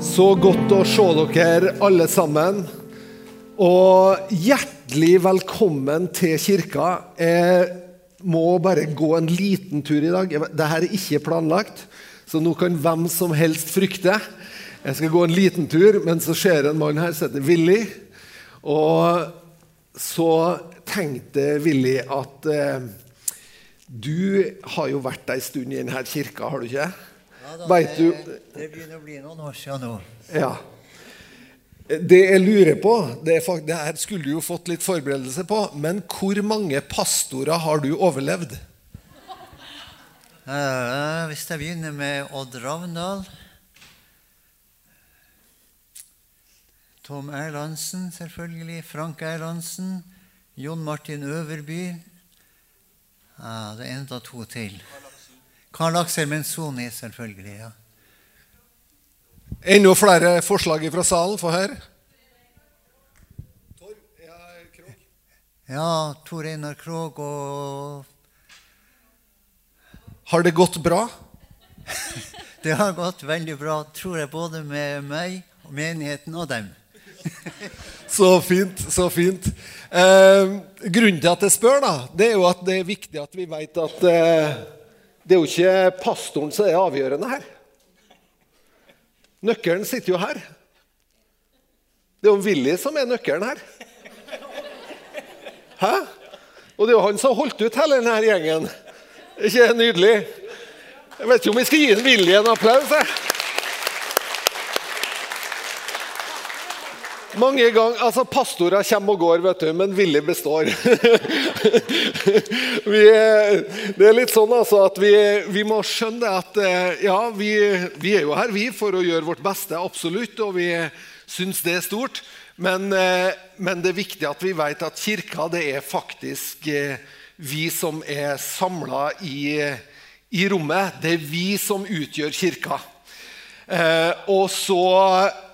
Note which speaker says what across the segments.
Speaker 1: Så godt å se dere alle sammen. Og hjertelig velkommen til kirka. Jeg må bare gå en liten tur i dag. Dette er ikke planlagt, så nå kan hvem som helst frykte. Jeg skal gå en liten tur, men så ser en mann her som heter Willy. Og så tenkte Willy at eh, du har jo vært ei stund i denne kirka, har du ikke?
Speaker 2: Ja, da,
Speaker 1: Vet du
Speaker 2: det, det begynner å bli noen år siden nå.
Speaker 1: Ja. Det jeg lurer på det, er det her skulle du jo fått litt forberedelse på, men hvor mange pastorer har du overlevd?
Speaker 2: Uh, hvis jeg begynner med Odd Ravndal Tom Erlandsen, selvfølgelig. Frank Erlandsen. Jon Martin Øverby. Uh, det er enda to til. Karl Aksel Menzoni, selvfølgelig. ja.
Speaker 1: Enda flere forslag fra salen? Få høre.
Speaker 2: Ja, Tor Einar Krog og
Speaker 1: Har det gått bra?
Speaker 2: Det har gått veldig bra, tror jeg, både med meg, og menigheten og dem.
Speaker 1: Så fint. så fint. Eh, grunnen til at jeg spør, da, det er jo at det er viktig at vi vet at eh, det er jo ikke pastoren som er avgjørende her. Nøkkelen sitter jo her. Det er jo Willy som er nøkkelen her. Hæ? Og det er jo han som har holdt ut hele denne gjengen. Ikke nydelig? Jeg vet ikke om vi skal gi en Willy en applaus. jeg. Mange ganger, altså Pastorer kommer og går, vet du, men Willy består. vi, det er litt sånn altså at vi, vi må skjønne at eh, ja, vi, vi er jo her vi for å gjøre vårt beste, absolutt, og vi syns det er stort. Men, eh, men det er viktig at vi vet at kirka det er faktisk eh, vi som er samla i, i rommet. Det er vi som utgjør kirka. Og så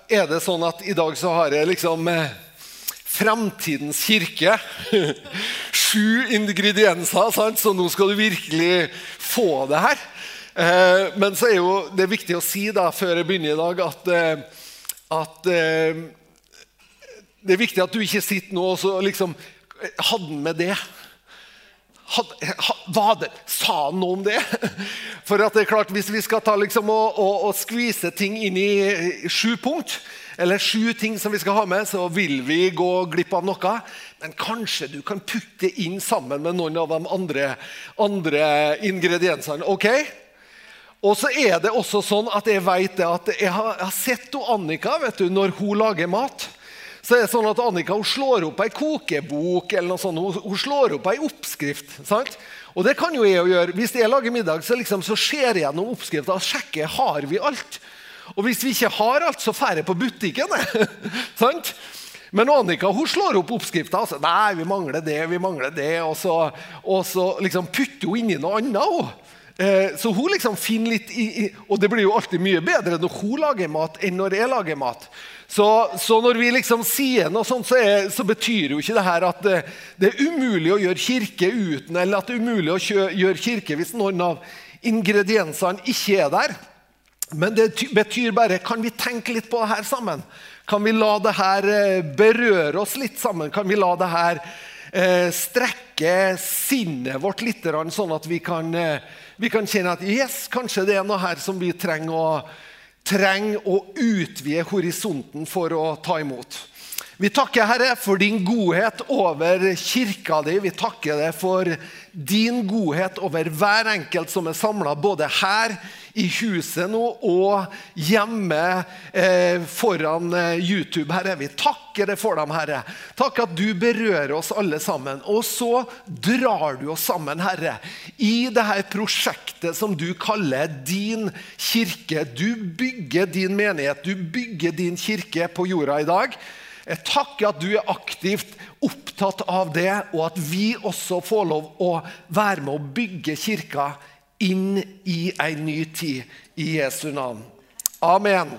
Speaker 1: er det sånn at i dag så har jeg liksom Fremtidens kirke. Sju ingredienser, sant? så nå skal du virkelig få det her. Eh, men så er jo det viktig å si da, før jeg begynner i dag, at, eh, at eh, det er viktig at du ikke sitter nå og så liksom Hadde han med det? Had, had, det, sa han noe om det? For at det er klart, Hvis vi skal ta liksom og, og, og skvise ting inn i sju punkt, eller sju ting som vi skal ha med, så vil vi gå glipp av noe. Men kanskje du kan putte inn sammen med noen av de andre, andre ingrediensene. ok? Og så er det også sånn at jeg vet at jeg har, sett Annika vet du, når hun lager mat. Så er det sånn at Annika hun slår opp ei kokebok eller noe sånt. Hun, hun slår opp ei oppskrift. sant? Og det kan jo jeg gjøre. Hvis jeg lager middag, så, liksom, så ser jeg gjennom oppskrifta og sjekker har vi alt. Og hvis vi ikke har alt, så drar jeg på butikken. sant? Men Annika hun slår opp oppskrifta sier nei, vi mangler det, vi mangler det. Og så, og så liksom putter hun inni noe annet. Hun. Eh, så hun liksom finner litt i, i, Og det blir jo alltid mye bedre når hun lager mat, enn når jeg lager mat. Så, så når vi liksom sier noe sånt, så, er, så betyr jo ikke det her at det, det er umulig å gjøre kirke uten, eller at det er umulig å gjøre kirke hvis noen av ingrediensene ikke er der. Men det betyr bare Kan vi tenke litt på det her sammen? Kan vi la det her eh, berøre oss litt sammen? Kan vi la det her eh, strekke sinnet vårt litt, sånn at vi kan, eh, vi kan kjenne at yes, kanskje det er noe her som vi trenger å, trenger å utvide horisonten for å ta imot. Vi takker, Herre, for din godhet over kirka di. Vi takker deg for din godhet over hver enkelt som er samla, både her i huset nå og hjemme eh, foran eh, YouTube. Herre. Vi takker deg for dem, Herre. Takk at du berører oss alle sammen. Og så drar du oss sammen, Herre, i dette prosjektet som du kaller din kirke. Du bygger din menighet, du bygger din kirke på jorda i dag. Jeg takker at du er aktivt opptatt av det, og at vi også får lov å være med å bygge kirka inn i ei ny tid i Jesu navn. Amen.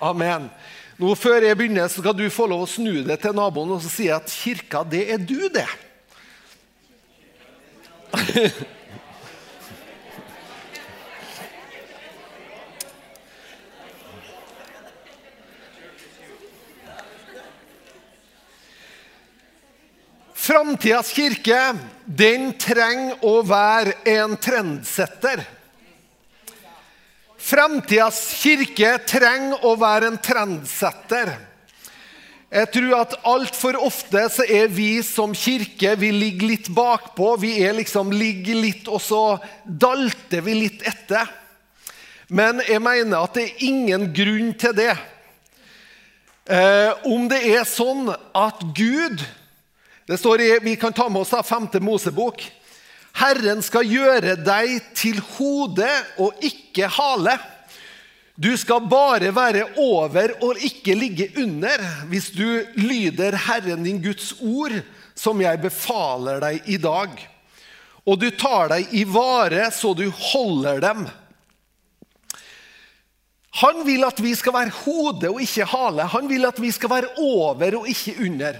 Speaker 1: Amen. Nå Før jeg begynner, så skal du få lov å snu deg til naboen og si at kirka, det er du, det. Framtidas kirke den trenger å være en trendsetter. Framtidas kirke trenger å være en trendsetter. Jeg tror at altfor ofte så er vi som kirke vi ligger litt bakpå. Vi er liksom, ligger litt, og så dalter vi litt etter. Men jeg mener at det er ingen grunn til det. Eh, om det er sånn at Gud det står i, Vi kan ta med oss da 5. Mosebok. Herren skal gjøre deg til hode og ikke hale. Du skal bare være over og ikke ligge under hvis du lyder Herren din Guds ord, som jeg befaler deg i dag. Og du tar deg i vare så du holder dem. Han vil at vi skal være hode og ikke hale. Han vil at vi skal være over og ikke under.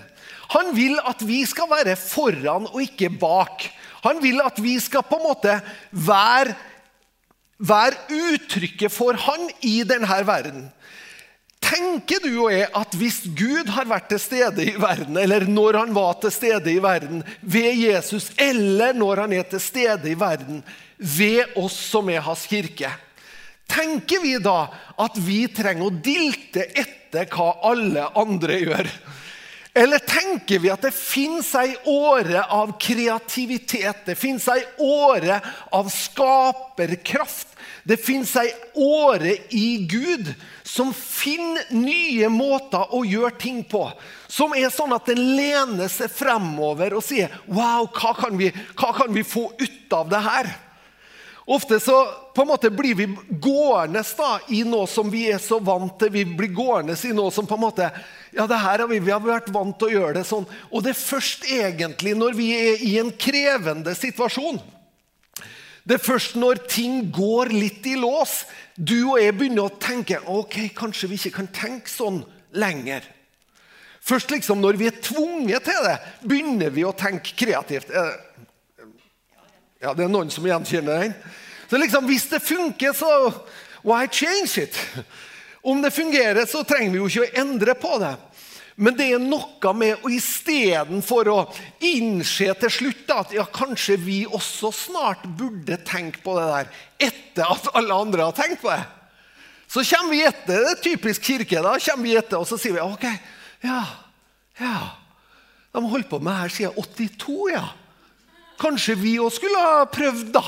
Speaker 1: Han vil at vi skal være foran og ikke bak. Han vil at vi skal på en måte være, være uttrykket for han i denne verden. Tenker du og jeg at hvis Gud har vært til stede i verden, eller når han var til stede i verden ved Jesus, eller når han er til stede i verden ved oss som er hans kirke, tenker vi da at vi trenger å dilte etter hva alle andre gjør? Eller tenker vi at det fins ei åre av kreativitet, det fins ei åre av skaperkraft? Det fins ei åre i Gud som finner nye måter å gjøre ting på. Som er sånn at den lener seg fremover og sier Wow, hva kan vi, hva kan vi få ut av det her? Ofte så på en måte blir vi gående i noe som vi er så vant til. Vi blir gående i noe som på en måte ja, det her har vi, vi har vært vant til å gjøre det sånn. Og det er først egentlig når vi er i en krevende situasjon. Det er først når ting går litt i lås, du og jeg begynner å tenke ok, kanskje vi ikke kan tenke sånn lenger. Først liksom når vi er tvunget til det, begynner vi å tenke kreativt. Ja, det er noen som gjenkjenner den. Så liksom, Hvis det funker, så why change it? Om det fungerer, så trenger vi jo ikke å endre på det. Men det er noe med å istedenfor å innse til slutt at ja, kanskje vi også snart burde tenke på det der etter at alle andre har tenkt på det. Så kommer vi etter. Det er typisk kirke. da, kommer vi etter, Og så sier vi ok, ja, ja. De har holdt på med det her siden 82, ja. Kanskje vi òg skulle ha prøvd, da.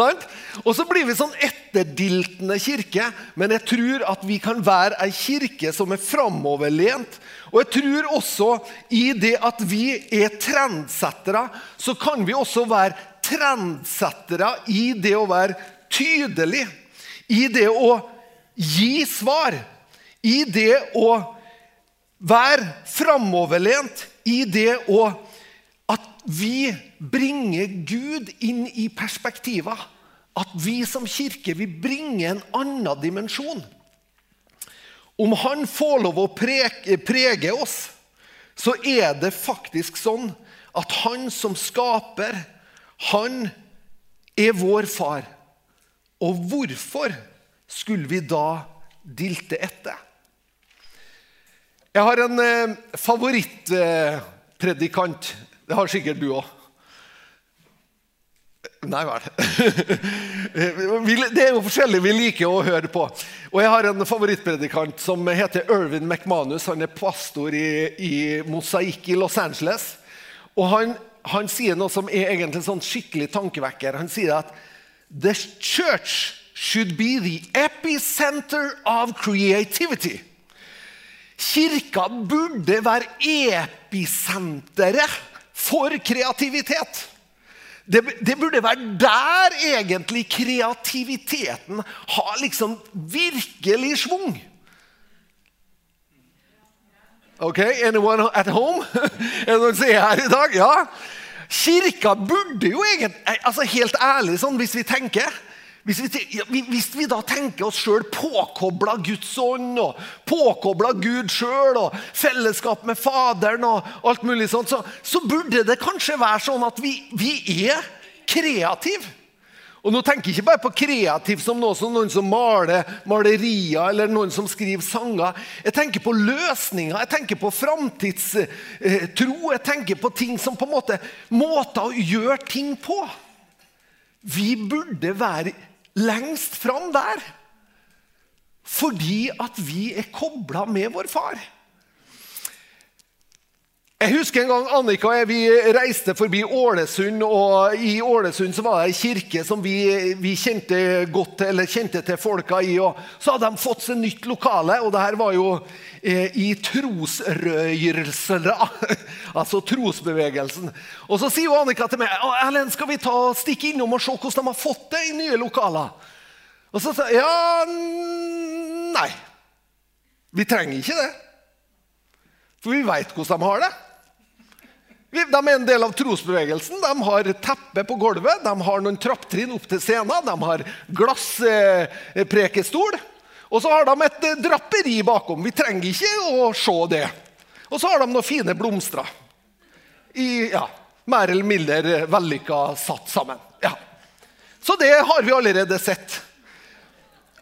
Speaker 1: og så blir vi sånn etterdiltende kirke. Men jeg tror at vi kan være ei kirke som er framoverlent. Og jeg tror også i det at vi er trendsettere, så kan vi også være trendsettere i det å være tydelig. I det å gi svar. I det å være framoverlent. I det å vi bringer Gud inn i perspektivet. At vi som kirke vi bringer en annen dimensjon. Om han får lov å prege, prege oss, så er det faktisk sånn at han som skaper, han er vår far. Og hvorfor skulle vi da dilte etter? Jeg har en eh, favorittpredikant. Det har sikkert du òg. Nei vel. Det er jo forskjellig vi liker å høre på. Og Jeg har en favorittpredikant som heter Irvin McManus. Han er pastor i, i Mosaikk i Los Angeles. Og han, han, sier noe som er egentlig sånn skikkelig tankevekker. Han sier at The church should be the epicenter of creativity. Kirka burde være episenteret for kreativitet. Det, det, burde være der egentlig kreativiteten har liksom virkelig svung. Ok, Anyone at home? Er det noen som er her i dag? Ja. Kirka burde jo egentlig altså Helt ærlig, sånn, hvis vi tenker hvis vi, hvis vi, da tenker oss sjøl påkobla Guds ånd, og påkobla Gud sjøl, og fellesskap med Faderen og alt mulig sånt, så, så burde det kanskje være sånn at vi, vi er kreative. Og nå tenker jeg ikke bare på kreativ som noe som noen som maler malerier eller noen som skriver sanger. Jeg tenker på løsninger, jeg tenker på framtidstro. Jeg tenker på ting som på en måte måter å gjøre ting på. Vi burde være lengst fram der fordi at vi er kobla med vår far. Jeg husker en gang Annika og jeg vi reiste forbi Ålesund. og I Ålesund så var det ei kirke som vi, vi, kjente godt til, eller kjente til folka i. og Så hadde de fått seg nytt lokale, og det her var jo eh, i trosrøyelsene. altså trosbevegelsen. Og Så sier jo Annika til meg Erlend, skal vi ta, stikke innom og se hvordan de har fått det i nye lokaler. Og så sa jeg ja, nei. Vi trenger ikke det. For vi veit hvordan de har det. De er en del av trosbevegelsen. De har teppe på gulvet, de har noen trapptrinn opp til scenen, de har glassprekestol. Og så har de et eh, draperi bakom. Vi trenger ikke å se det. Og så har de noen fine blomster. I, ja, mer eller mindre vellykka satt sammen. Ja. Så det har vi allerede sett.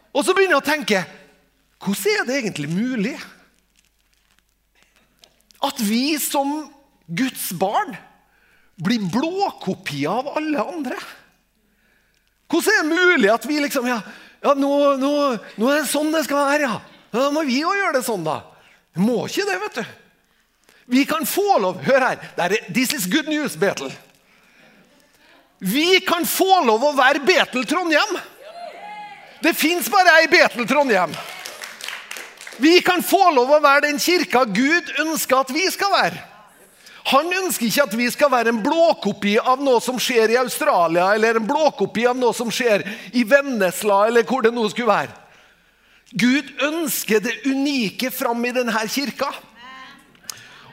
Speaker 1: Og så begynner jeg å tenke hvordan er det egentlig mulig at vi som Guds barn blir blåkopier av alle andre. Hvordan er det mulig at vi liksom Ja, ja nå, nå, nå, er det sånn det skal være, ja. Da må vi jo gjøre det sånn, da. Vi må ikke det, vet du. Vi kan få lov Hør her. Er, this is good news, Betel. Vi kan få lov å være Betel Trondheim. Det fins bare ei Betel Trondheim. Vi kan få lov å være den kirka Gud ønsker at vi skal være. Han ønsker ikke at vi skal være en blåkopi av noe som skjer i Australia, eller en blåkopi av noe som skjer i Vennesla, eller hvor det nå skulle være. Gud ønsker det unike fram i denne kirka.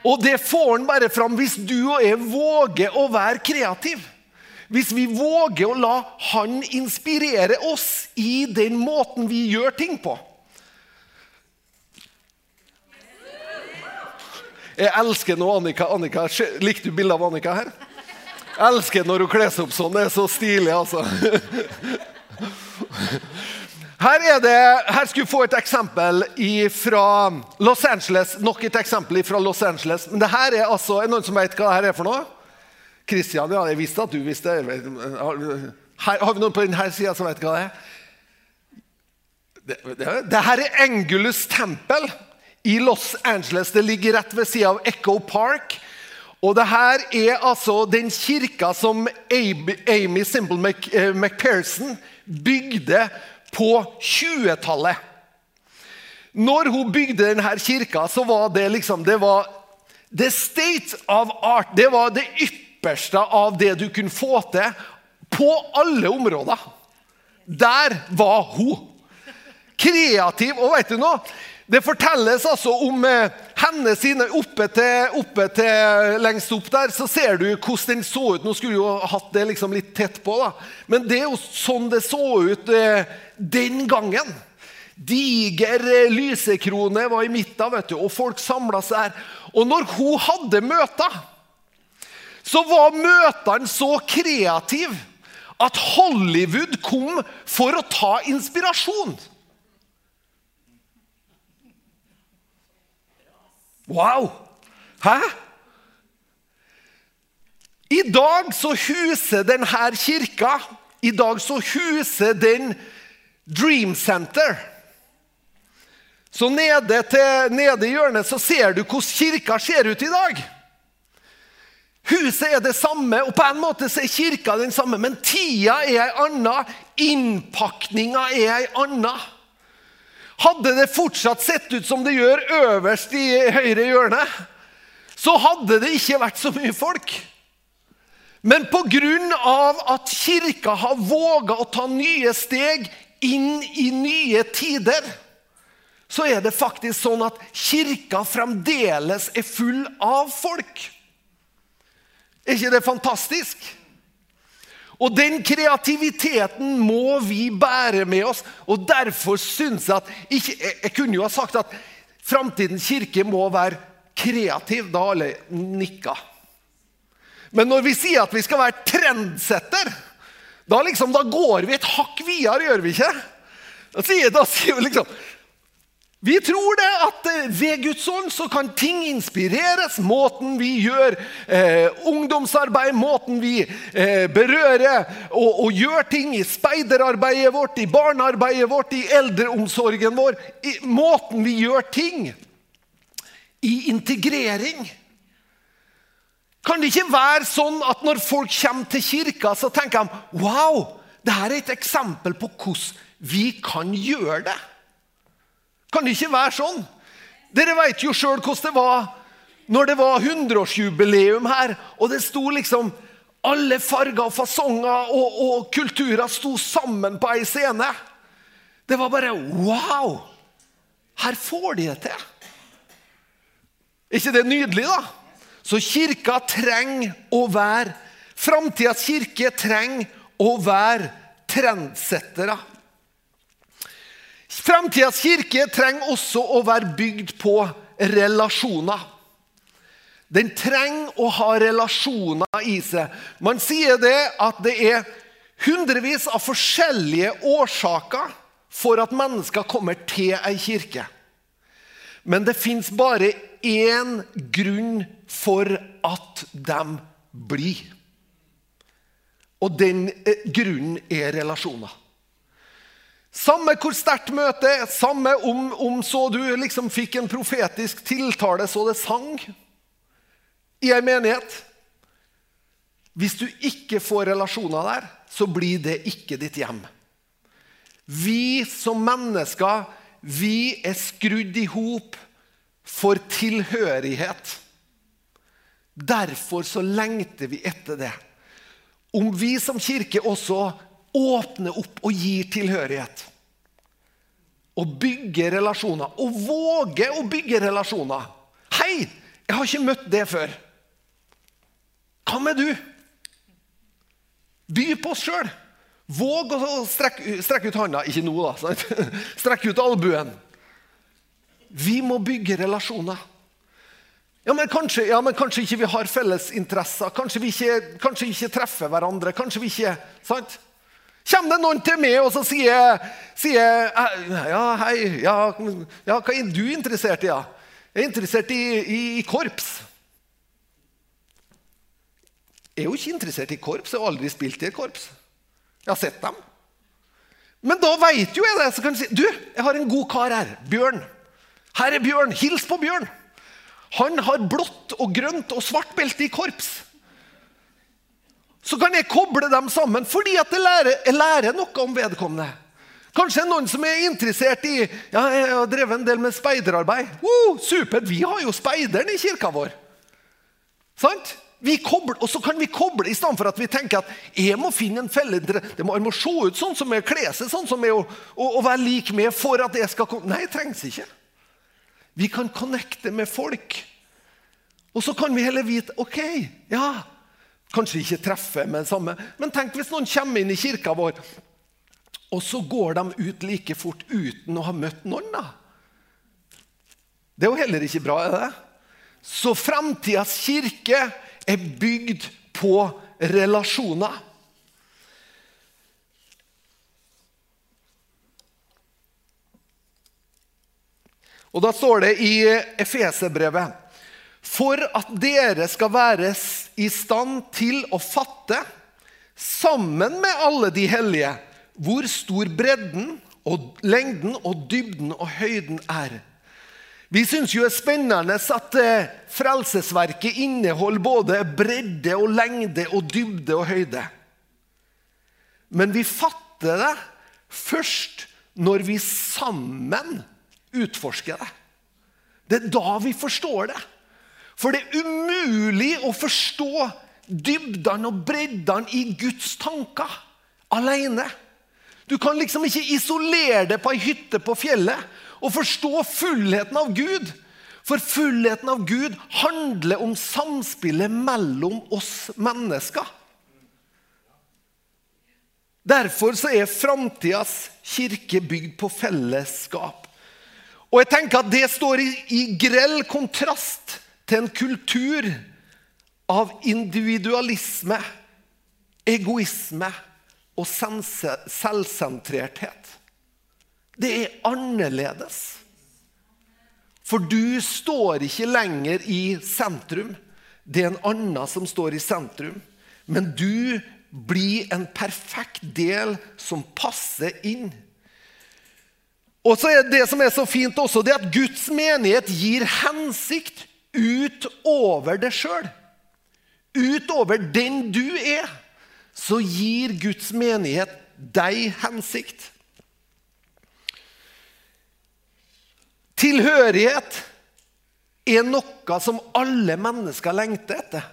Speaker 1: Og det får han bare fram hvis du og jeg våger å være kreativ. Hvis vi våger å la han inspirere oss i den måten vi gjør ting på. Jeg elsker nå Annika. Annika, Likte du bildet av Annika her? Jeg elsker når hun kler seg opp sånn. Det er så stilig, altså. Her, er det, her skal vi få et eksempel fra Los Angeles. Nok et eksempel fra Los Angeles. Men det her er altså, er noen som vet hva det her er for noe? Kristian, ja, jeg visste at du visste. Her, har vi noen på denne sida som vet hva det er? Det, det, det her er Engulus tempel i Los Angeles. Det ligger rett ved sida av Echo Park. Og det her er altså den kirka som Amy Simple eh, McPherson bygde på 20-tallet. Når hun bygde denne kirka, så var det liksom det var The state of art. Det var det ypperste av det du kunne få til på alle områder. Der var hun. Kreativ. Og vet du noe? Det fortelles altså om eh, henne sine oppe til, oppe til, Lengst opp der så ser du hvordan den så ut. Nå skulle jo hatt det liksom litt tett på, da. men det er jo sånn det så ut eh, den gangen. Diger eh, lysekrone var i midten, vet du, og folk samla seg her. Og når hun hadde møter, så var møtene så kreative at Hollywood kom for å ta inspirasjon. Wow! Hæ? I dag så huser denne kirka i dag så huser den Dream Center. Så nede, til, nede i hjørnet så ser du hvordan kirka ser ut i dag. Huset er det samme, og på en måte så er kirka den samme, men tida er ei anna. Innpakninga er ei anna. Hadde det fortsatt sett ut som det gjør øverst i høyre hjørne, så hadde det ikke vært så mye folk. Men pga. at kirka har våga å ta nye steg inn i nye tider, så er det faktisk sånn at kirka fremdeles er full av folk. Er ikke det fantastisk? Og den kreativiteten må vi bære med oss. Og derfor syns jeg at ikke, jeg, jeg, kunne jo ha sagt at framtidens kirke må være kreativ. Da alle nikka. Men når vi sier at vi skal være trendsetter, Da, liksom, da går vi et hakk videre, gjør vi ikke? Da sier, da sier vi liksom vi tror det at eh, ved Guds ånd så kan ting inspireres. Måten vi gjør eh, ungdomsarbeid, måten vi eh, berører og, og, gjør ting i speiderarbeidet vårt, i barnearbeidet vårt, i eldreomsorgen vår. I, måten vi gjør ting i integrering. Kan det ikke være sånn at når folk kommer til kirka, så tenker de wow, dette er et eksempel på hvordan vi kan gjøre det? Kan det ikke være sånn? Dere vet jo sjøl hvordan det var når det var 100-årsjubileum her, og det sto liksom alle farger og fasonger og, og kulturer sto sammen på ei scene. Det var bare wow! Her får de det til. Er ikke det nydelig, da? Så kirka trenger å være Framtidas kirke trenger å være trendsettere. Framtidas kirke trenger også å være bygd på relasjoner. Den trenger å ha relasjoner i seg. Man sier det at det er hundrevis av forskjellige årsaker for at mennesker kommer til ei kirke. Men det fins bare én grunn for at de blir. Og den eh, grunnen er relasjoner. Samme hvor sterkt møtet er, samme om, om, så du liksom fikk en profetisk tiltale så det sang i ei menighet. Hvis du ikke får relasjoner der, så blir det ikke ditt hjem. Vi som mennesker, vi er skrudd i hop for tilhørighet. Derfor så lengter vi etter det. Om vi som kirke også åpne opp og gir tilhørighet. Og bygge relasjoner. Og våge å bygge relasjoner. Hei, jeg har ikke møtt det før. Hva med du? By på oss sjøl. Våg å strekke, strekke, ut handa. Ikke nå, da. Sant? Strekke ut albuen. Vi må bygge relasjoner. Ja men, kanskje, ja, men kanskje ikke vi har felles interesser. Kanskje vi ikke, kanskje ikke treffer hverandre. Kanskje vi ikke, sant? Kommer det noen til meg og så sier, sier ja, hei, ja, ja, hva er du interessert i? Ja? Jeg er interessert i, i, i, korps. Jeg er jo ikke interessert i korps. Jeg har aldri spilt i et korps. Jeg har sett dem. Men da veit jo jeg det. Så kan du si du, jeg har en god kar her. Bjørn. Her er Bjørn. Hils på Bjørn. Han har blått og grønt og svart belte i korps så kan jeg koble dem sammen fordi at jeg lærer, jeg lærer noe om vedkommende. Kanskje noen som er interessert i ja, Jeg har drevet en del med speiderarbeid. Uh, supert! Vi har jo speideren i kirka vår. Sant? Vi kobler, og så kan vi koble i stedet for at vi tenker at jeg må finne en felle. Det må, må se ut sånn som jeg, kle seg sånn som jeg, og, og være lik med for at jeg skal komme Nei, det trengs ikke. Vi kan connecte med folk. Og så kan vi heller vite OK, ja, Kanskje ikke treffer med det samme. Men tenk hvis noen kommer inn i kirka vår, og så går de ut like fort uten å ha møtt noen. da. Det er jo heller ikke bra, er det? Så framtidas kirke er bygd på relasjoner. Og Da står det i Efeserbrevet for at dere skal være i stand til å fatte, sammen med alle de hellige, hvor stor bredden og lengden og dybden og høyden er. Vi syns jo det er spennende at eh, Frelsesverket inneholder både bredde og lengde og dybde og høyde. Men vi fatter det først når vi sammen utforsker det. Det er da vi forstår det. For det er umulig å forstå dybdene og breddene i Guds tanker alene. Du kan liksom ikke isolere det på ei hytte på fjellet og forstå fullheten av Gud. For fullheten av Gud handler om samspillet mellom oss mennesker. Derfor er framtidas kirke bygd på fellesskap. Og jeg tenker at Det står i, i grell kontrast til en kultur av individualisme, egoisme, og selvsentrerthet. Det er annerledes. For du står ikke lenger i sentrum. Det er en annen som står i sentrum. Men du blir en perfekt del som passer inn. Og så er Det som er så fint også, det er at Guds menighet gir hensikt utover det sjøl. Utover den du er, så gir Guds menighet deg hensikt. Tilhørighet er noe som alle mennesker lengter etter.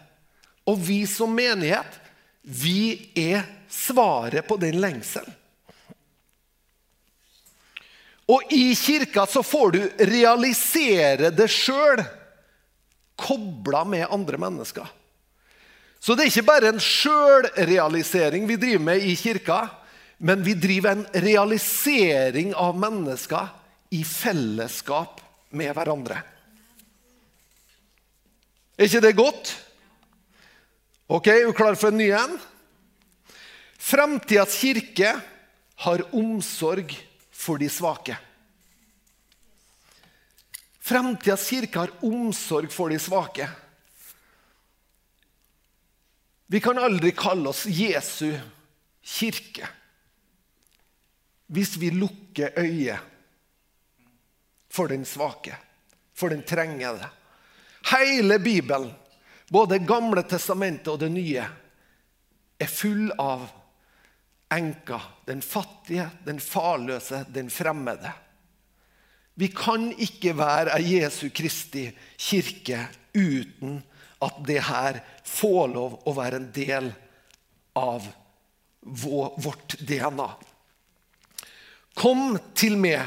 Speaker 1: Og vi som menighet, vi er svaret på den lengselen. Og i kirka så får du realisere det sjøl, kobla med andre mennesker. Så det er ikke bare en sjølrealisering vi driver med i kirka, men vi driver en realisering av mennesker i fellesskap med hverandre. Er ikke det godt? Ok, er du klar for en ny en? Framtidas kirke har omsorg for de svake. Framtidas kirke har omsorg for de svake. Vi kan aldri kalle oss Jesu kirke hvis vi lukker øyet for den svake, for den trengende. Hele Bibelen, både Gamle testamentet og det nye, er full av enka, den fattige, den farløse, den fremmede. Vi kan ikke være ei Jesu Kristi kirke uten at det her får lov å være en del av vårt DNA. Kom til meg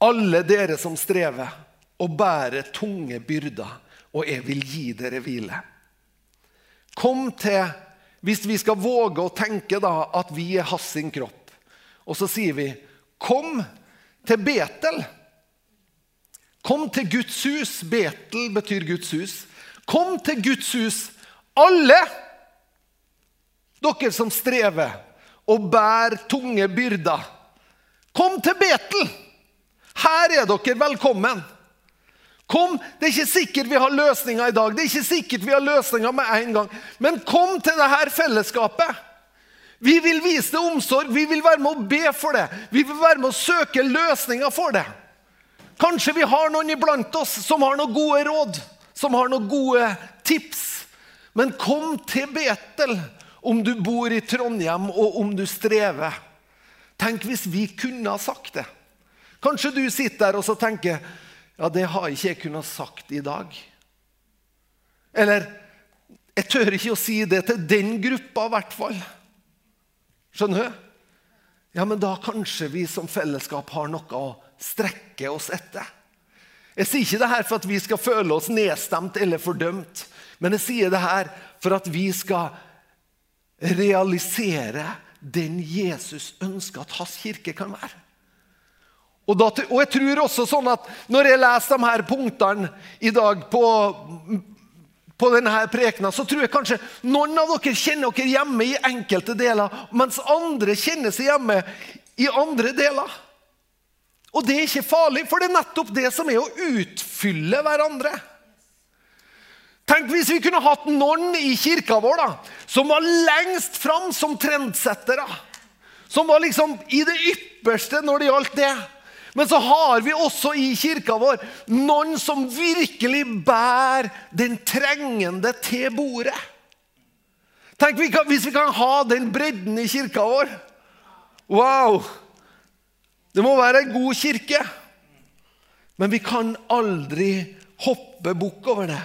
Speaker 1: alle dere som strever og bærer tunge byrder, og jeg vil gi dere hvile. Kom til Hvis vi skal våge å tenke da at vi er hans kropp, og så sier vi Kom til Betel. Kom til Guds hus. Betel betyr Guds hus. Kom til Guds hus, alle dere som strever og bærer tunge byrder. Kom til Betel. Her er dere velkommen. Kom, Det er ikke sikkert vi har løsninger i dag, det er ikke sikkert vi har løsninger med en gang. Men kom til dette fellesskapet. Vi vil vise det omsorg, vi vil være med å be for det. Vi vil være med å søke løsninger for det. Kanskje vi har noen iblant oss som har noen gode råd, som har noen gode tips. Men kom til Betel om du bor i Trondheim og om du strever. Tenk hvis vi kunne ha sagt det. Kanskje du sitter der og så tenker ja, det har ikke jeg kunnet sagt i dag. Eller jeg tør ikke å si det til den gruppa, i hvert fall. Skjønner du? Ja, men da kanskje vi som fellesskap har noe å strekke oss etter. Jeg sier ikke det her for at vi skal føle oss nedstemt eller fordømt, men jeg sier det her for at vi skal realisere den Jesus ønsker at hans kirke kan være. Og, da, og, jeg tror også sånn at Når jeg leser de her punktene i dag på, på denne prekena, så tror jeg kanskje noen av dere kjenner dere hjemme i enkelte deler, mens andre kjenner seg hjemme i andre deler. Og det er ikke farlig, for det er nettopp det som er å utfylle hverandre. Tenk hvis vi kunne hatt noen i kirka vår da, som var lengst fram som trendsettere. Som var liksom i det ypperste når det gjaldt det. Men så har vi også i kirka vår noen som virkelig bærer den trengende til bordet. Tenk hvis vi kan ha den bredden i kirka vår. Wow! Det må være en god kirke. Men vi kan aldri hoppe bukk over det.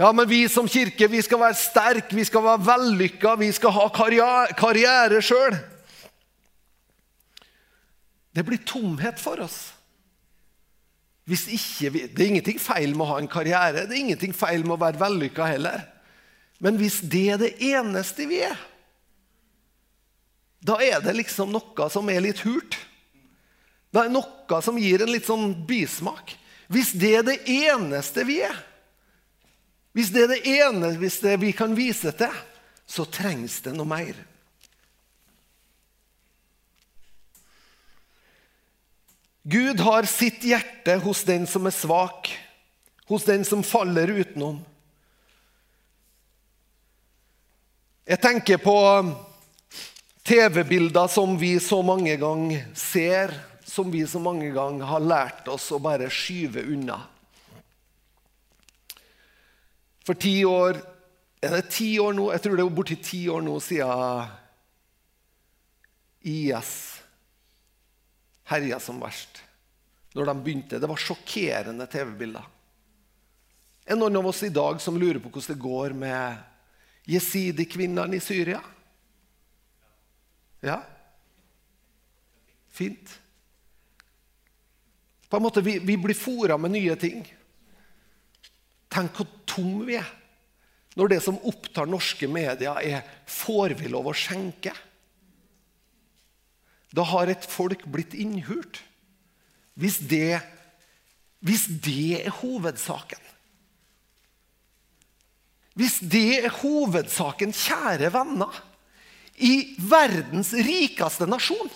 Speaker 1: Ja, men vi som kirke vi skal være sterke, vi skal være vellykka, vi skal ha karriere sjøl. Det blir tomhet for oss. Vi, det er ingenting feil med å ha en karriere, det er ingenting feil med å være vellykka heller. Men hvis det er det eneste vi er, da er det liksom noe som er litt hult. Det er noe som gir en litt sånn bismak. Hvis det er det eneste vi er, hvis det er det eneste vi kan vise til, så trengs det noe mer. Gud har sitt hjerte hos den som er svak, hos den som faller utenom. Jeg tenker på TV-bilder som vi så mange ganger ser, som vi så mange ganger har lært oss å bare skyve unna. For ti år Er det ti år nå? Jeg tror det er borti ti år nå siden IS herja som verst. Når de begynte. Det var sjokkerende TV-bilder. Er noen av oss i dag som lurer på hvordan det går med jesidi-kvinnene i Syria? Ja? Fint. På en måte, Vi, vi blir fora med nye ting. Tenk hvor tom vi er når det som opptar norske medier, er 'får vi lov å skjenke'? Da har et folk blitt innhult. Hvis det, hvis det er hovedsaken Hvis det er hovedsaken, kjære venner, i verdens rikeste nasjon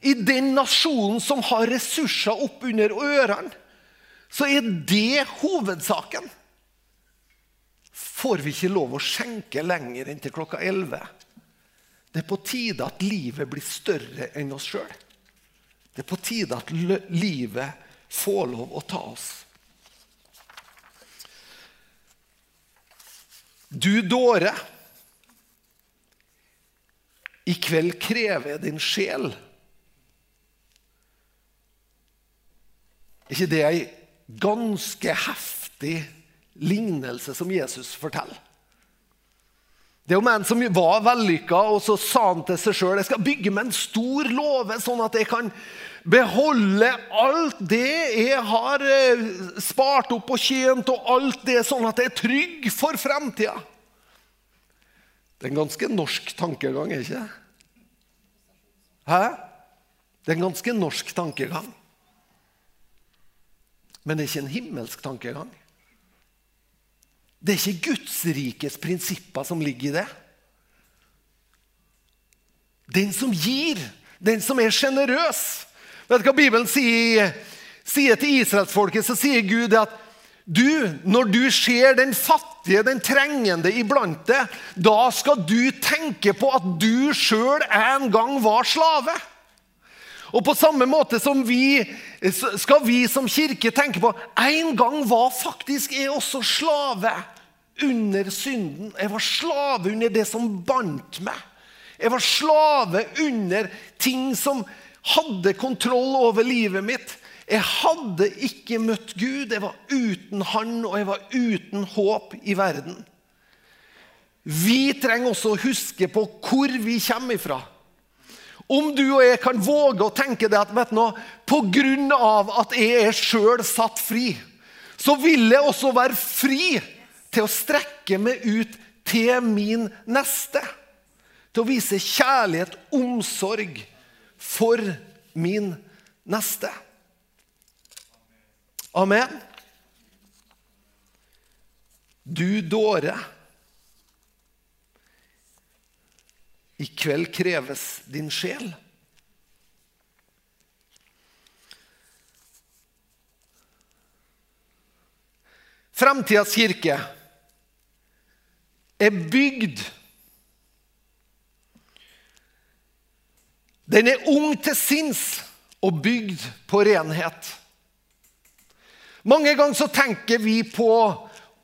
Speaker 1: I den nasjonen som har ressurser opp under ørene, så er det hovedsaken. Får vi ikke lov å skjenke lenger enn til klokka 11? Det er på tide at livet blir større enn oss sjøl. Det er på tide at livet får lov å ta oss. Du dåre. I kveld krever jeg din sjel. Er ikke det ei ganske heftig lignelse som Jesus forteller? Det er jo en som var vellykka, og så sa han til seg sjøl jeg skal bygge meg en stor låve, sånn at jeg kan beholde alt det jeg har eh, spart opp og tjent, og alt det sånn at jeg er trygg for fremtida. Det er en ganske norsk tankegang, er ikke det? Hæ? Det er en ganske norsk tankegang. Men det er ikke en himmelsk tankegang. Det er ikke Guds rikes prinsipper som ligger i det. Den som gir, den som er sjenerøs. Vet du hva Bibelen sier, sier til israelsfolket? Så sier Gud at du, når du ser den fattige, den trengende iblant deg, da skal du tenke på at du sjøl en gang var slave. Og på samme måte som vi skal vi som kirke tenke på En gang var faktisk jeg også slave under synden. Jeg var slave under det som bandt meg. Jeg var slave under ting som hadde kontroll over livet mitt. Jeg hadde ikke møtt Gud. Jeg var uten Han, og jeg var uten håp i verden. Vi trenger også å huske på hvor vi kommer ifra. Om du og jeg kan våge å tenke det at vet du noe, av at jeg er sjøl satt fri, så vil jeg også være fri til å strekke meg ut til min neste. Til å vise kjærlighet, omsorg for min neste. Amen. Du dåre. I kveld kreves din sjel. Framtidas kirke er bygd Den er ung til sinns og bygd på renhet. Mange ganger så tenker vi på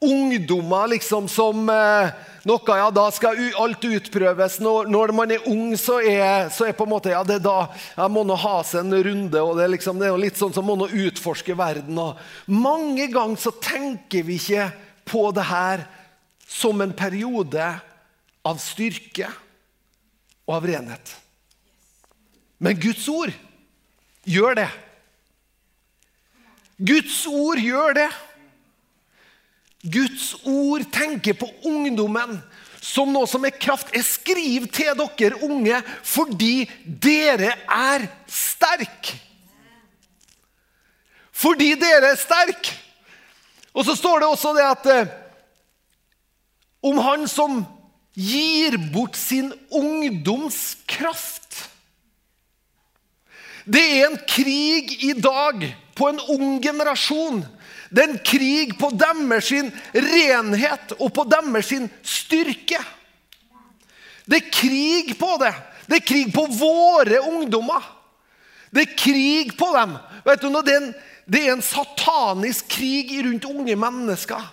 Speaker 1: ungdommer liksom som eh, noe Ja, da skal alt utprøves. Når, når man er ung, så er, så er på en måte, ja, det er da jeg må nå ha seg en runde. og Det er, liksom, det er litt sånn som må nå utforske verden. Og mange ganger så tenker vi ikke på det her som en periode av styrke og av renhet. Men Guds ord gjør det. Guds ord gjør det. Guds ord tenker på ungdommen som noe som er kraft. Jeg skriver til dere unge fordi dere er sterke. Fordi dere er sterke. Og så står det også det at eh, om han som gir bort sin ungdomskraft. Det er en krig i dag på en ung generasjon. Det er en krig på deres renhet og på deres styrke. Det er krig på det. Det er krig på våre ungdommer. Det er krig på dem. Vet du, det, er en, det er en satanisk krig rundt unge mennesker.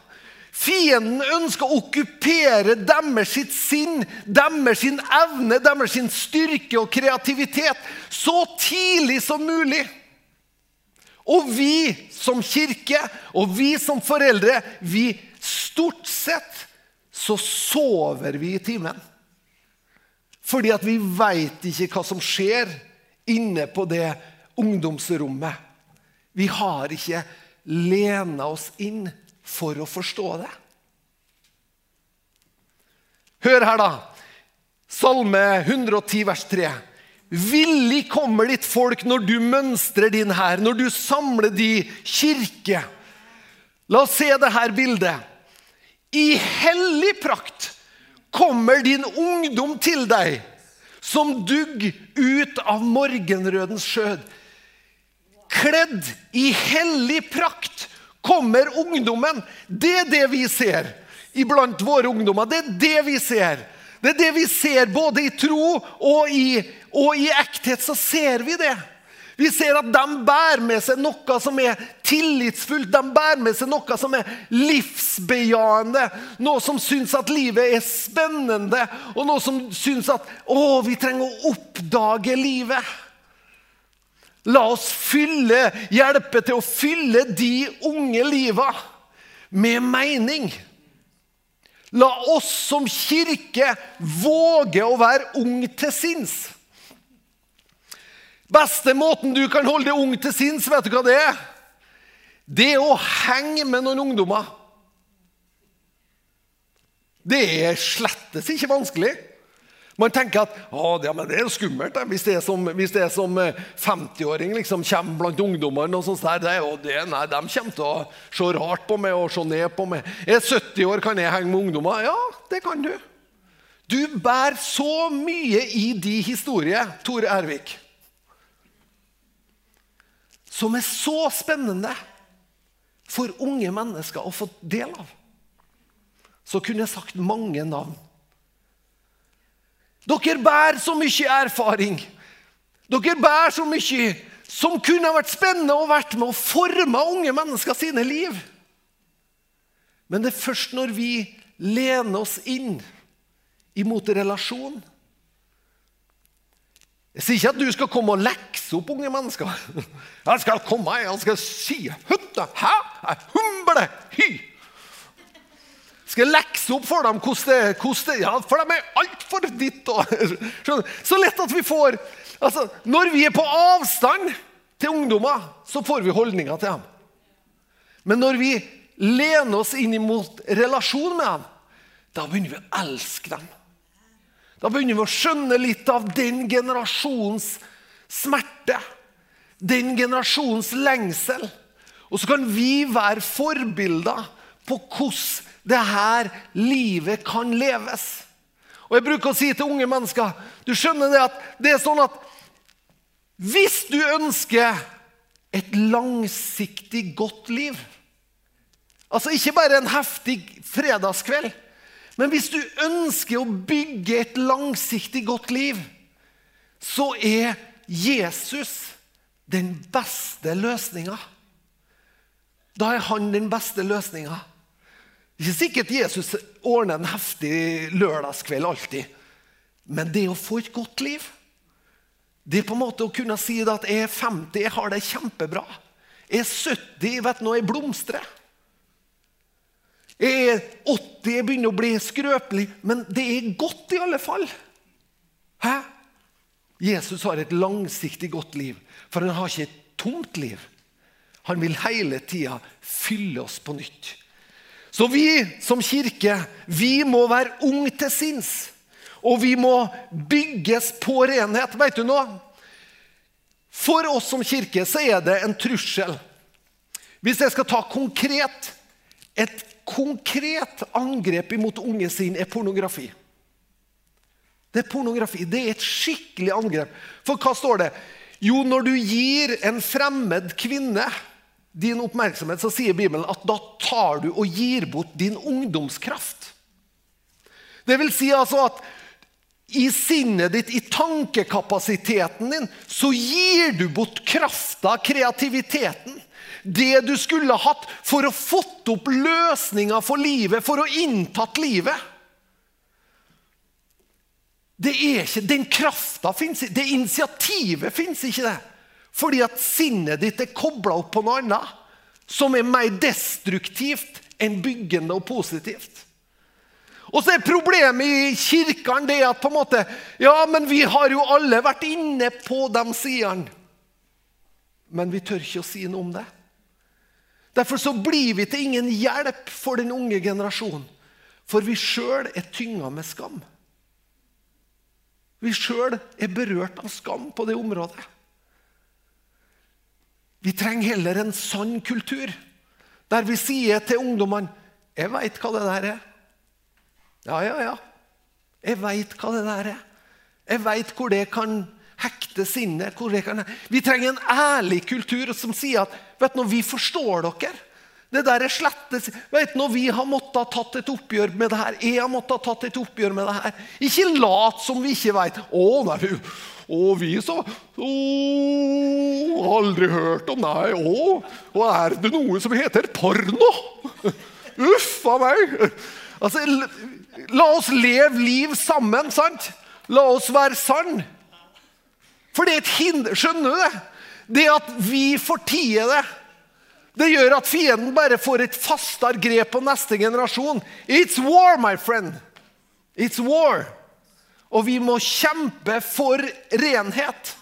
Speaker 1: Fienden ønsker å okkupere deres sitt sinn, deres sin evne, deres sin styrke og kreativitet så tidlig som mulig. Og vi som kirke og vi som foreldre, vi stort sett så sover vi i timen. Fordi at vi veit ikke hva som skjer inne på det ungdomsrommet. Vi har ikke lena oss inn for å forstå det. Hør her, da. Salme 110, vers 3. Villig kommer ditt folk når du mønstrer din hær, når du samler de kirke. La oss se dette bildet. I hellig prakt kommer din ungdom til deg, som dugg ut av morgenrødens skjød. Kledd i hellig prakt kommer ungdommen. Det er det vi ser iblant våre ungdommer. Det er det vi ser. Det er det vi ser både i tro og i, og i ekthet. så ser vi det. Vi ser at de bærer med seg noe som er tillitsfullt. De bærer med seg noe som er livsbejaende. Noe som syns at livet er spennende, og noe som syns at å, vi trenger å oppdage livet. La oss fylle, hjelpe til å fylle de unge liva med mening. La oss som kirke våge å være ung til sinns. Beste måten du kan holde deg ung til sinns, vet du hva det er? Det er å henge med noen ungdommer. Det er slettes ikke vanskelig. Man tenker at ja, det, er skummelt hvis det er som, som 50-åring eh, liksom, kommer blant ungdommene. og sånt der, det, nei, De kommer til å se rart på meg og se ned på meg. Er 70 år, kan jeg henge med ungdommer? Ja, det kan du. Du bærer så mye i de historier, Tore Ervik, som er så spennende for unge mennesker å få del av. Så kunne jeg sagt mange navn. Dere bærer så mye erfaring. Dere bærer så mye som kunne vært spennende og vært med å forme unge mennesker sine liv. Men det er først når vi lener oss inn imot relasjon Jeg sier ikke at du skal komme og lekse opp unge mennesker. Jeg skal komme jeg skal si høtta, hæ, humble, hy. Skal jeg lekse opp for dem hvordan det, hvordan det Ja, for de er altfor ditt og Så lett at vi får altså, Når vi er på avstand til ungdommer, så får vi holdninger til dem. Men når vi lener oss inn mot relasjon med dem, da begynner vi å elske dem. Da begynner vi å skjønne litt av den generasjons smerte. Den generasjons lengsel. Og så kan vi være forbilder på hvordan det her livet kan leves. Og Jeg bruker å si til unge mennesker du skjønner det at det er sånn at hvis du ønsker et langsiktig godt liv Altså ikke bare en heftig fredagskveld, men hvis du ønsker å bygge et langsiktig godt liv, så er Jesus den beste løsninga. Da er han den beste løsninga. Ikke sikkert Jesus ordner en heftig lørdagskveld alltid. Men det å få et godt liv Det er på en måte å kunne si at jeg er 50, jeg har det kjempebra. Jeg er 70, vet du, jeg blomstrer. Jeg er 80, jeg begynner å bli skrøpelig. Men det er godt i alle fall. Hæ? Jesus har et langsiktig godt liv, for han har ikke et tomt liv. Han vil hele tida fylle oss på nytt. Så vi som kirke vi må være unge til sinns. Og vi må bygges på renhet. Vet du noe? For oss som kirke så er det en trussel. Hvis jeg skal ta konkret Et konkret angrep imot unge sin er pornografi. Det er pornografi. Det er et skikkelig angrep. For hva står det? Jo, når du gir en fremmed kvinne din oppmerksomhet, så sier Bibelen at da tar du og gir bort din ungdomskraft. Det vil si altså at i sinnet ditt, i tankekapasiteten din, så gir du bort krafta, kreativiteten. Det du skulle hatt for å fått opp løsninger for livet, for å inntatt livet. Det er ikke, Den krafta fins ikke, det initiativet fins ikke. det. Fordi at sinnet ditt er kobla opp på noe annet som er mer destruktivt enn byggende og positivt. Og så er Problemet i kirkene det at på en måte, ja, men vi har jo alle vært inne på de sidene. Men vi tør ikke å si noe om det. Derfor så blir vi til ingen hjelp for den unge generasjonen. For vi sjøl er tynga med skam. Vi sjøl er berørt av skam på det området. Vi trenger heller en sann kultur, der vi sier til ungdommene 'Jeg veit hva det der er.' Ja, ja, ja. Jeg veit hva det der er. Jeg veit hvor det kan hekte sinnet. Vi trenger en ærlig kultur som sier at vet du, vi forstår dere. Det der er slette Vet Når vi har måttet ha tatt et oppgjør med det her Jeg har måttet ha tatt et oppgjør med det her. Ikke lat som vi ikke veit. Å, nei, og vi så Å, aldri hørt om Nei, å, og er det noe som heter porno? Uff a meg. Altså, la oss leve liv sammen, sant? La oss være sann. For det er et hinder Skjønner du det? Det at vi fortier det, det gjør at fienden bare får et fastere grep på neste generasjon. It's war, my friend. It's war. Og vi må kjempe for renhet.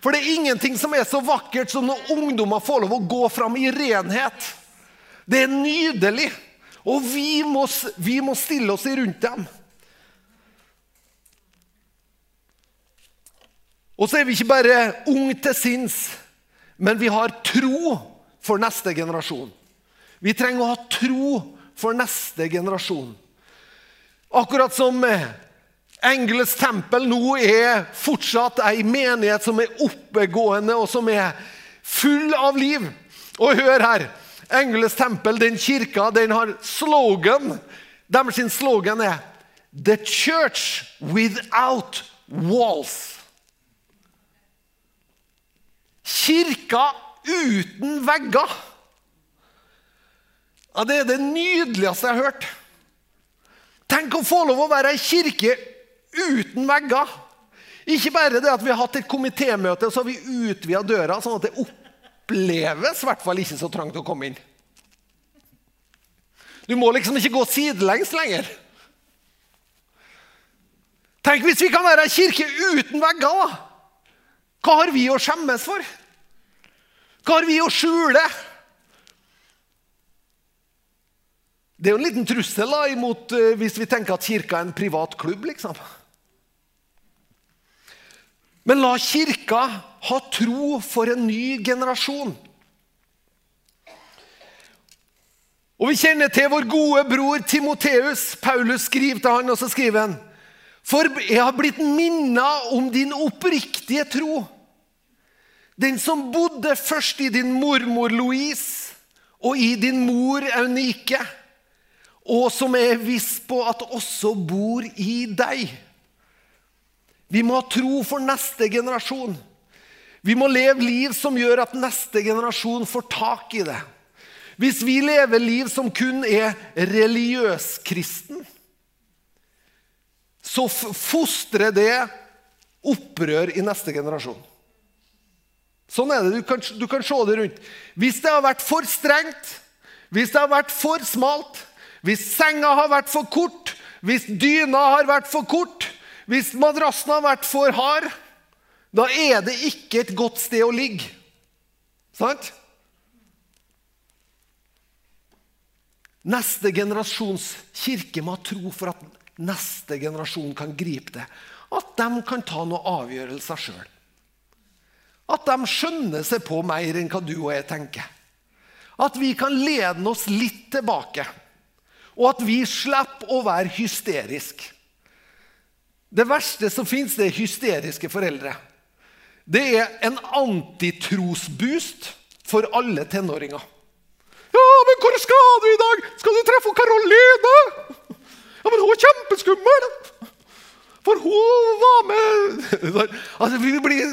Speaker 1: For det er ingenting som er så vakkert som når ungdommer får lov å gå fram i renhet. Det er nydelig. Og vi må, vi må stille oss rundt dem. Og så er vi ikke bare unge til sinns, men vi har tro for neste generasjon. Vi trenger å ha tro for neste generasjon. Akkurat som Engelets tempel nå er fortsatt ei menighet som er oppegående og som er full av liv. Og hør her. Engelets tempel, den kirka, den har slogan. Deres slogan er 'The Church Without Walls'. Kirka uten vegger. Ja, Det er det nydeligste jeg har hørt. Tenk å få lov å være ei kirke uten vegger. Ikke bare det at vi har hatt et komitémøte så har vi utvida døra, sånn at det oppleves i hvert fall ikke så trangt å komme inn. Du må liksom ikke gå sidelengs lenger. Tenk hvis vi kan være ei kirke uten vegger. da. Hva har vi å skjemmes for? Hva har vi å skjule? Det er jo en liten trussel da, imot uh, hvis vi tenker at kirka er en privat klubb. liksom. Men la Kirka ha tro for en ny generasjon. Og Vi kjenner til vår gode bror Timoteus. Paulus skriver til han, og så skriver han For jeg har blitt minna om din oppriktige tro. Den som bodde først i din mormor Louise og i din mor Eunike, og som er viss på at også bor i deg. Vi må ha tro for neste generasjon. Vi må leve liv som gjør at neste generasjon får tak i det. Hvis vi lever liv som kun er religiøs-kristen, så fostrer det opprør i neste generasjon. Sånn er det. Du kan, du kan, se det rundt. Hvis det har vært for strengt, hvis det har vært for smalt, hvis senga har vært for kort, hvis dyna har vært for kort, hvis madrassen har vært for hard, da er det ikke et godt sted å ligge. Sant? Neste generasjons kirke må ha tro for at neste generasjon kan gripe det. At de kan ta noen avgjørelser sjøl. At de skjønner seg på mer enn hva du og jeg tenker. At vi kan lede oss litt tilbake. Og at vi slipper å være hysteriske. Det verste som fins, er hysteriske foreldre. det er en antitrosboost for alle tenåringer. Ja, men hvor skal du i dag? Skal du treffe Karoline? Ja, men hun er kjempeskummel! For hun var med Altså, vi blir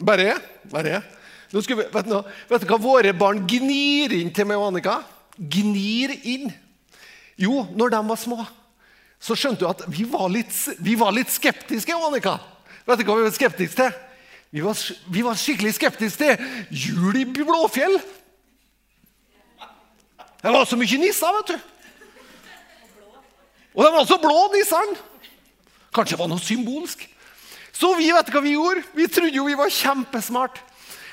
Speaker 1: Bare jeg. Bare jeg. Nå skal vi, vet, du, vet du hva våre barn gnir inn til meg og Annika? Gnir inn. Jo, når de var små, så skjønte du at vi var litt, vi var litt skeptiske. Annika. Vet du hva vi var skeptiske til? Vi var, vi var skikkelig skeptiske til jul i Blåfjell. Det var så mye nisser, vet du. Og de var så blå, nissene. Kanskje det var noe symbolsk. Så vi vet hva vi gjorde. Vi trodde jo vi var kjempesmart.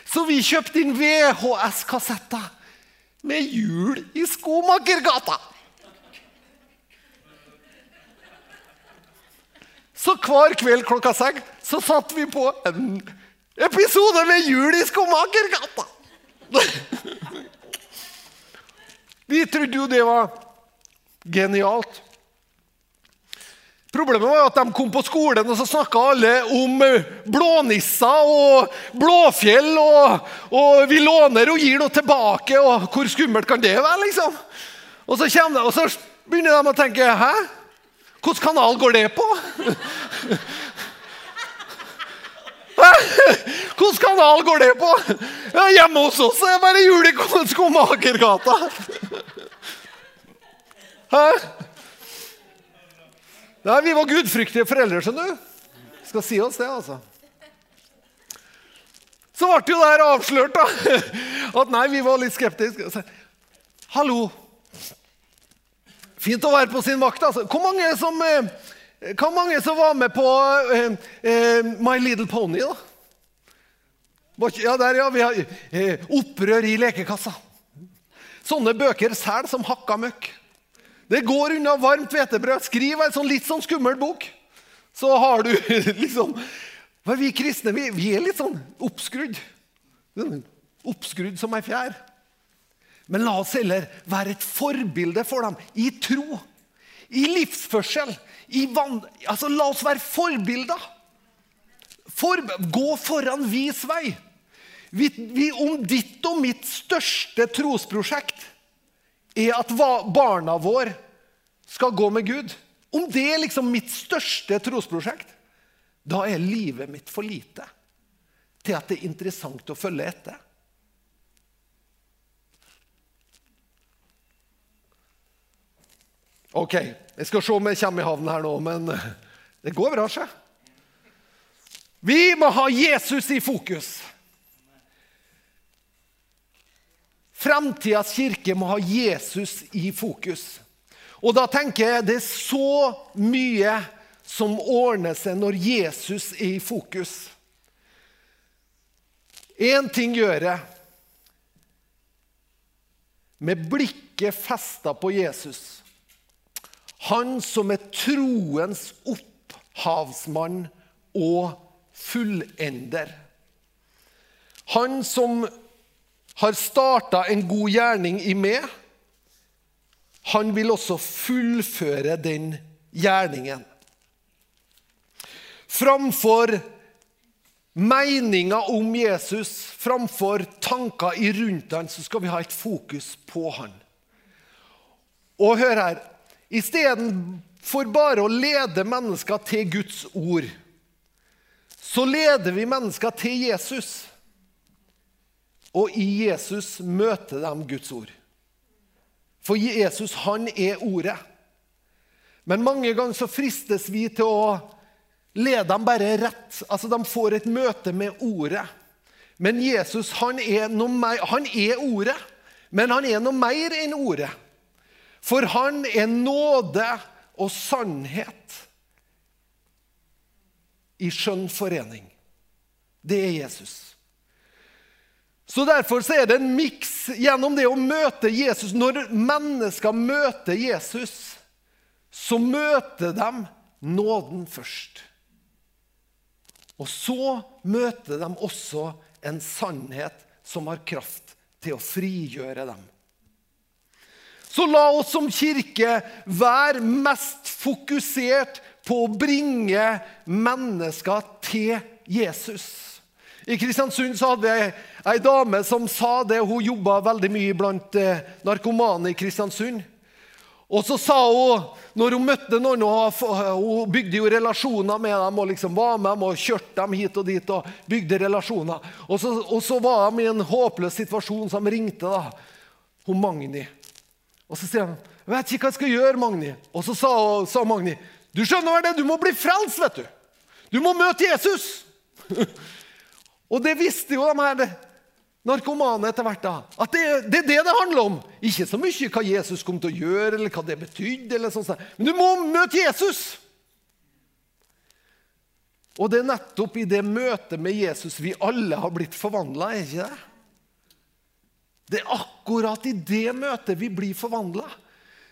Speaker 1: Så vi kjøpte inn VHS-kassetter med hjul i Skomakergata. Så hver kveld klokka seks så satt vi på en episode med hjul i Skomakergata. Vi trodde jo det var genialt. Problemet var at de kom på skolen, og så snakka alle om blånisser og Blåfjell. Og, og, vi låner og gir noe tilbake, og hvor skummelt kan det være? liksom? Og så, de, og så begynner de å tenke Hæ? Hvilken kanal går det på? Hvilken kanal går det på? Ja, hjemme hos oss er det bare jul i Skomakergata. Hæ? Nei, Vi var gudfryktige foreldre, skjønner du. Skal si oss det, altså. Så ble jo det her avslørt, da. At nei, vi var litt skeptiske. Hallo, Fint å være på sin vakt. altså. Hvor mange som, eh, hvor mange som var med på uh, uh, My Little Pony? da? Ja, der, ja. Vi har uh, Opprør i lekekassa. Sånne bøker selger som hakka møkk. Det går unna varmt hvetebrød. Skriv en sånn litt sånn skummel bok, så har du liksom Vi kristne vi, vi er litt sånn oppskrudd. Oppskrudd som ei fjær. Men la oss heller være et forbilde for dem i tro, i livsførsel. I van... altså, la oss være forbilder. For... Gå foran, vis vei. Vi, vi, om ditt og mitt største trosprosjekt er at barna våre skal gå med Gud Om det er liksom mitt største trosprosjekt, da er livet mitt for lite til at det er interessant å følge etter. Ok, jeg skal se om jeg kommer i havn her nå, men det går bra, sjø. Vi må ha Jesus i fokus. Framtidas kirke må ha Jesus i fokus. Og da tenker jeg det er så mye som ordner seg når Jesus er i fokus. Én ting gjør jeg. Med blikket festa på Jesus han som er troens opphavsmann og fullender. Han som har starta en god gjerning i meg, han vil også fullføre den gjerningen. Framfor meninga om Jesus, framfor tanker i rundt han, så skal vi ha et fokus på han. Og hør her Istedenfor bare å lede mennesker til Guds ord, så leder vi mennesker til Jesus. Og i Jesus møter de Guds ord. For Jesus, han er ordet. Men mange ganger så fristes vi til å lede dem bare rett. Altså, De får et møte med ordet. Men Jesus, han er, mer, han er ordet. Men han er noe mer enn ordet. For han er nåde og sannhet i skjønn forening. Det er Jesus. Så Derfor så er det en miks gjennom det å møte Jesus. Når mennesker møter Jesus, så møter de nåden først. Og så møter de også en sannhet som har kraft til å frigjøre dem. Så la oss som kirke være mest fokusert på å bringe mennesker til Jesus. I Kristiansund så hadde vi ei dame som sa det. Hun jobba veldig mye blant eh, narkomane i Kristiansund. Og så sa hun, når hun møtte noen Hun bygde jo relasjoner med dem og liksom var med dem og kjørte dem hit og dit. og bygde relasjoner. Og så, og så var de i en håpløs situasjon, så de ringte da, hun Magni. Og så sier han, 'Jeg vet ikke hva jeg skal gjøre, Magni.' Og så sa, sa Magni, 'Du skjønner vel det, du må bli frelst, vet du. Du må møte Jesus.' og det visste jo de her narkomane etter hvert. da, At det, det, er det det handler om. Ikke så mye hva Jesus kom til å gjøre, eller hva det betydde. eller sånt. Men du må møte Jesus! Og det er nettopp i det møtet med Jesus vi alle har blitt forvandla, er ikke det? Det er akkurat i det møtet vi blir forvandla.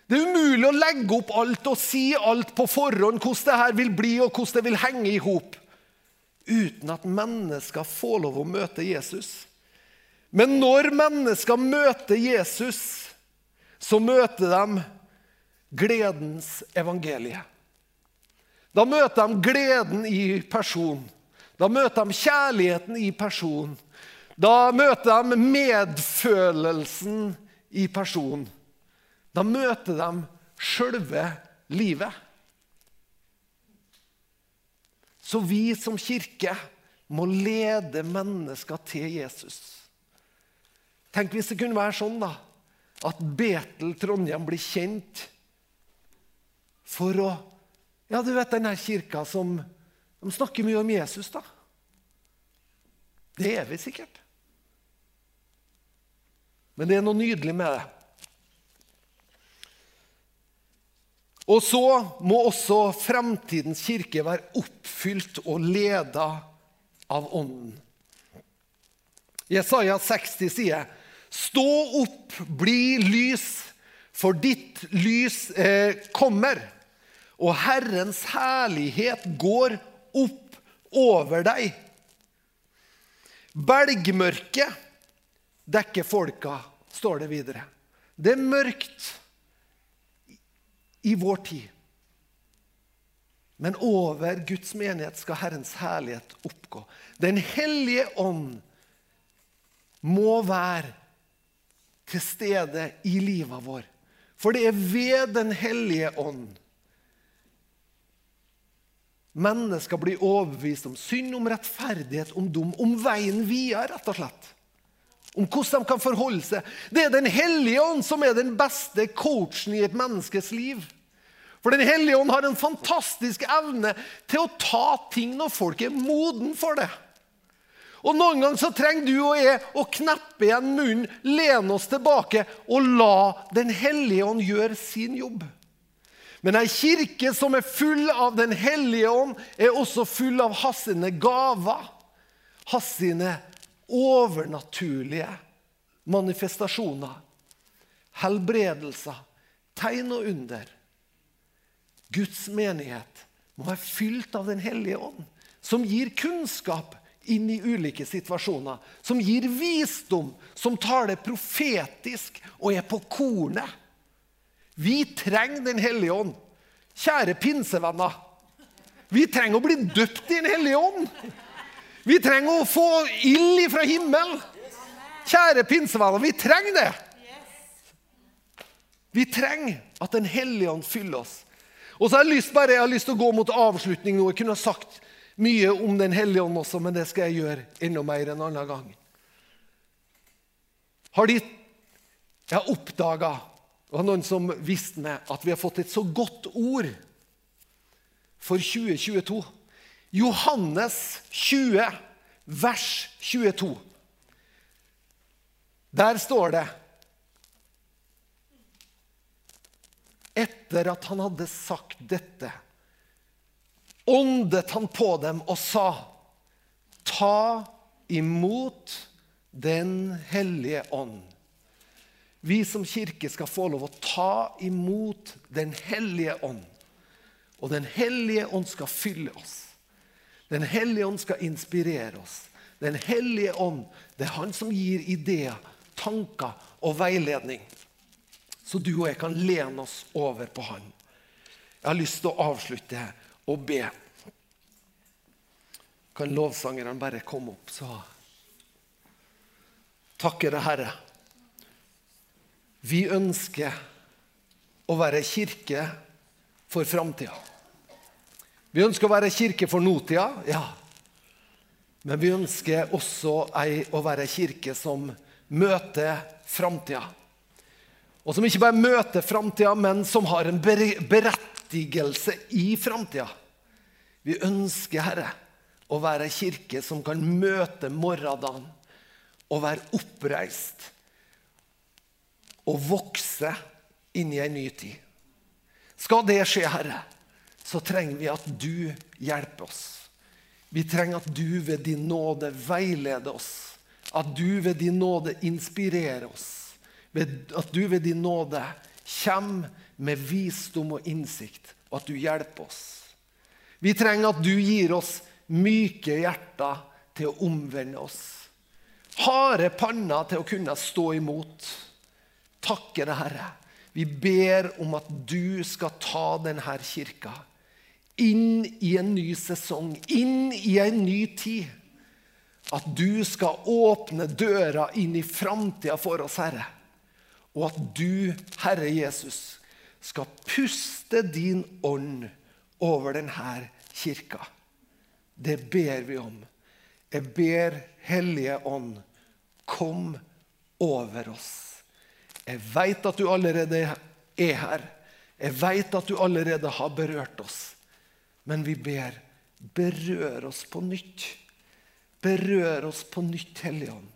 Speaker 1: Det er umulig å legge opp alt og si alt på forhånd, hvordan det her vil bli og hvordan det vil henge i hop, uten at mennesker får lov å møte Jesus. Men når mennesker møter Jesus, så møter de gledens evangelie. Da møter de gleden i person. Da møter de kjærligheten i person. Da møter de medfølelsen i person. Da møter de sjølve livet. Så vi som kirke må lede mennesker til Jesus. Tenk hvis det kunne være sånn da, at Betel Trondheim blir kjent for å Ja, du vet den her kirka som de snakker mye om Jesus, da. Det er vi sikkert. Men det er noe nydelig med det. Og så må også fremtidens kirke være oppfylt og leda av Ånden. Jesaja 60 sier Stå opp, bli lys, for ditt lys eh, kommer, og Herrens herlighet går opp over deg. Belgmørket dekker folka, står det videre. Det er mørkt i vår tid. Men over Guds menighet skal Herrens herlighet oppgå. Den hellige ånd må være til stede i livet vår. For det er ved Den hellige ånd mennesker blir overbevist om synd, om rettferdighet, om dom, om veien videre, rett og slett. Om hvordan de kan forholde seg. Det er Den hellige ånd som er den beste coachen i et menneskes liv. For Den hellige ånd har en fantastisk evne til å ta ting når folk er moden for det. Og Noen ganger så trenger du og jeg å kneppe igjen munnen, lene oss tilbake og la Den hellige ånd gjøre sin jobb. Men ei kirke som er full av Den hellige ånd, er også full av hans gaver. Hans overnaturlige manifestasjoner. Helbredelser, tegn og under. Guds menighet må være fylt av Den hellige ånd, som gir kunnskap inn i ulike situasjoner. Som gir visdom, som taler profetisk og er på kornet. Vi trenger Den hellige ånd. Kjære pinsevenner. Vi trenger å bli døpt i Den hellige ånd. Vi trenger å få ild fra himmelen. Kjære pinsevenner, vi trenger det. Vi trenger at Den hellige ånd fyller oss. Og så har Jeg lyst, bare, jeg har lyst til å gå mot avslutning nå. Jeg kunne ha sagt mye om Den hellige ånd også, men det skal jeg gjøre enda mer en annen gang. Har de Jeg har oppdaga det var noen som visste meg at vi har fått et så godt ord for 2022. Johannes 20, vers 22. Der står det Etter at han hadde sagt dette åndet han på dem og sa, ta imot Den hellige ånd. Vi som kirke skal få lov å ta imot Den hellige ånd. Og Den hellige ånd skal fylle oss. Den hellige ånd skal inspirere oss. Den hellige ånd, det er han som gir ideer, tanker og veiledning. Så du og jeg kan lene oss over på han. Jeg har lyst til å avslutte og be. Kan lovsangerne bare komme opp, så takker jeg Herre. Vi ønsker å være kirke for framtida. Vi ønsker å være kirke for nåtida, ja. Men vi ønsker også ei, å være kirke som møter framtida. Og som ikke bare møter framtida, men som har en berettigelse i framtida. Vi ønsker, Herre, å være kirke som kan møte morgendagen og være oppreist og vokse inn i en ny tid. Skal det skje, Herre, så trenger vi at du hjelper oss. Vi trenger at du ved din nåde veileder oss. At du ved din nåde inspirerer oss. At du ved din nåde kommer med visdom og innsikt, og at du hjelper oss. Vi trenger at du gir oss myke hjerter til å omvende oss. Harde panner til å kunne stå imot. Takke deg, Herre. Vi ber om at du skal ta denne kirka inn i en ny sesong, inn i en ny tid. At du skal åpne døra inn i framtida for oss, Herre. Og at du, Herre Jesus, skal puste din ånd over denne kirka. Det ber vi om. Jeg ber Hellige Ånd, kom over oss. Jeg veit at du allerede er her. Jeg veit at du allerede har berørt oss. Men vi ber, berør oss på nytt. Berør oss på nytt, Hellige Ånd.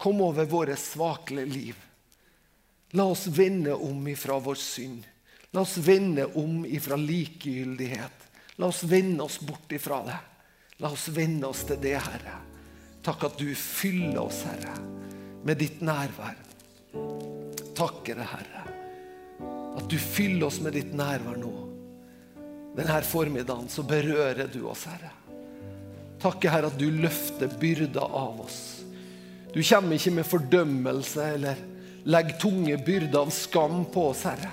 Speaker 1: Kom over våre svakle liv. La oss vende om ifra vår synd. La oss vende om ifra likegyldighet. La oss vende oss bort ifra det. La oss vende oss til det, Herre. Takk at du fyller oss, Herre, med ditt nærvær. Takker det, Herre, at du fyller oss med ditt nærvær nå. Denne formiddagen så berører du oss, Herre. Takke, Herre, at du løfter byrder av oss. Du kommer ikke med fordømmelse eller legger tunge byrder av skam på oss, Herre.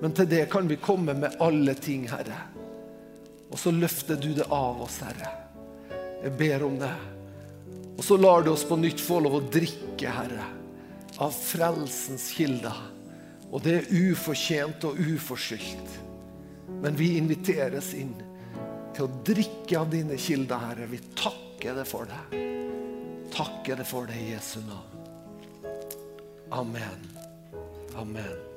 Speaker 1: Men til det kan vi komme med alle ting, Herre. Og så løfter du det av oss, Herre. Jeg ber om det. Og så lar du oss på nytt få lov å drikke, Herre, av frelsens kilder. Og det er ufortjent og uforskyldt. Men vi inviteres inn til å drikke av dine kilder, Herre. Vi takker det for det. Takker det for det i Jesu navn. Amen. Amen.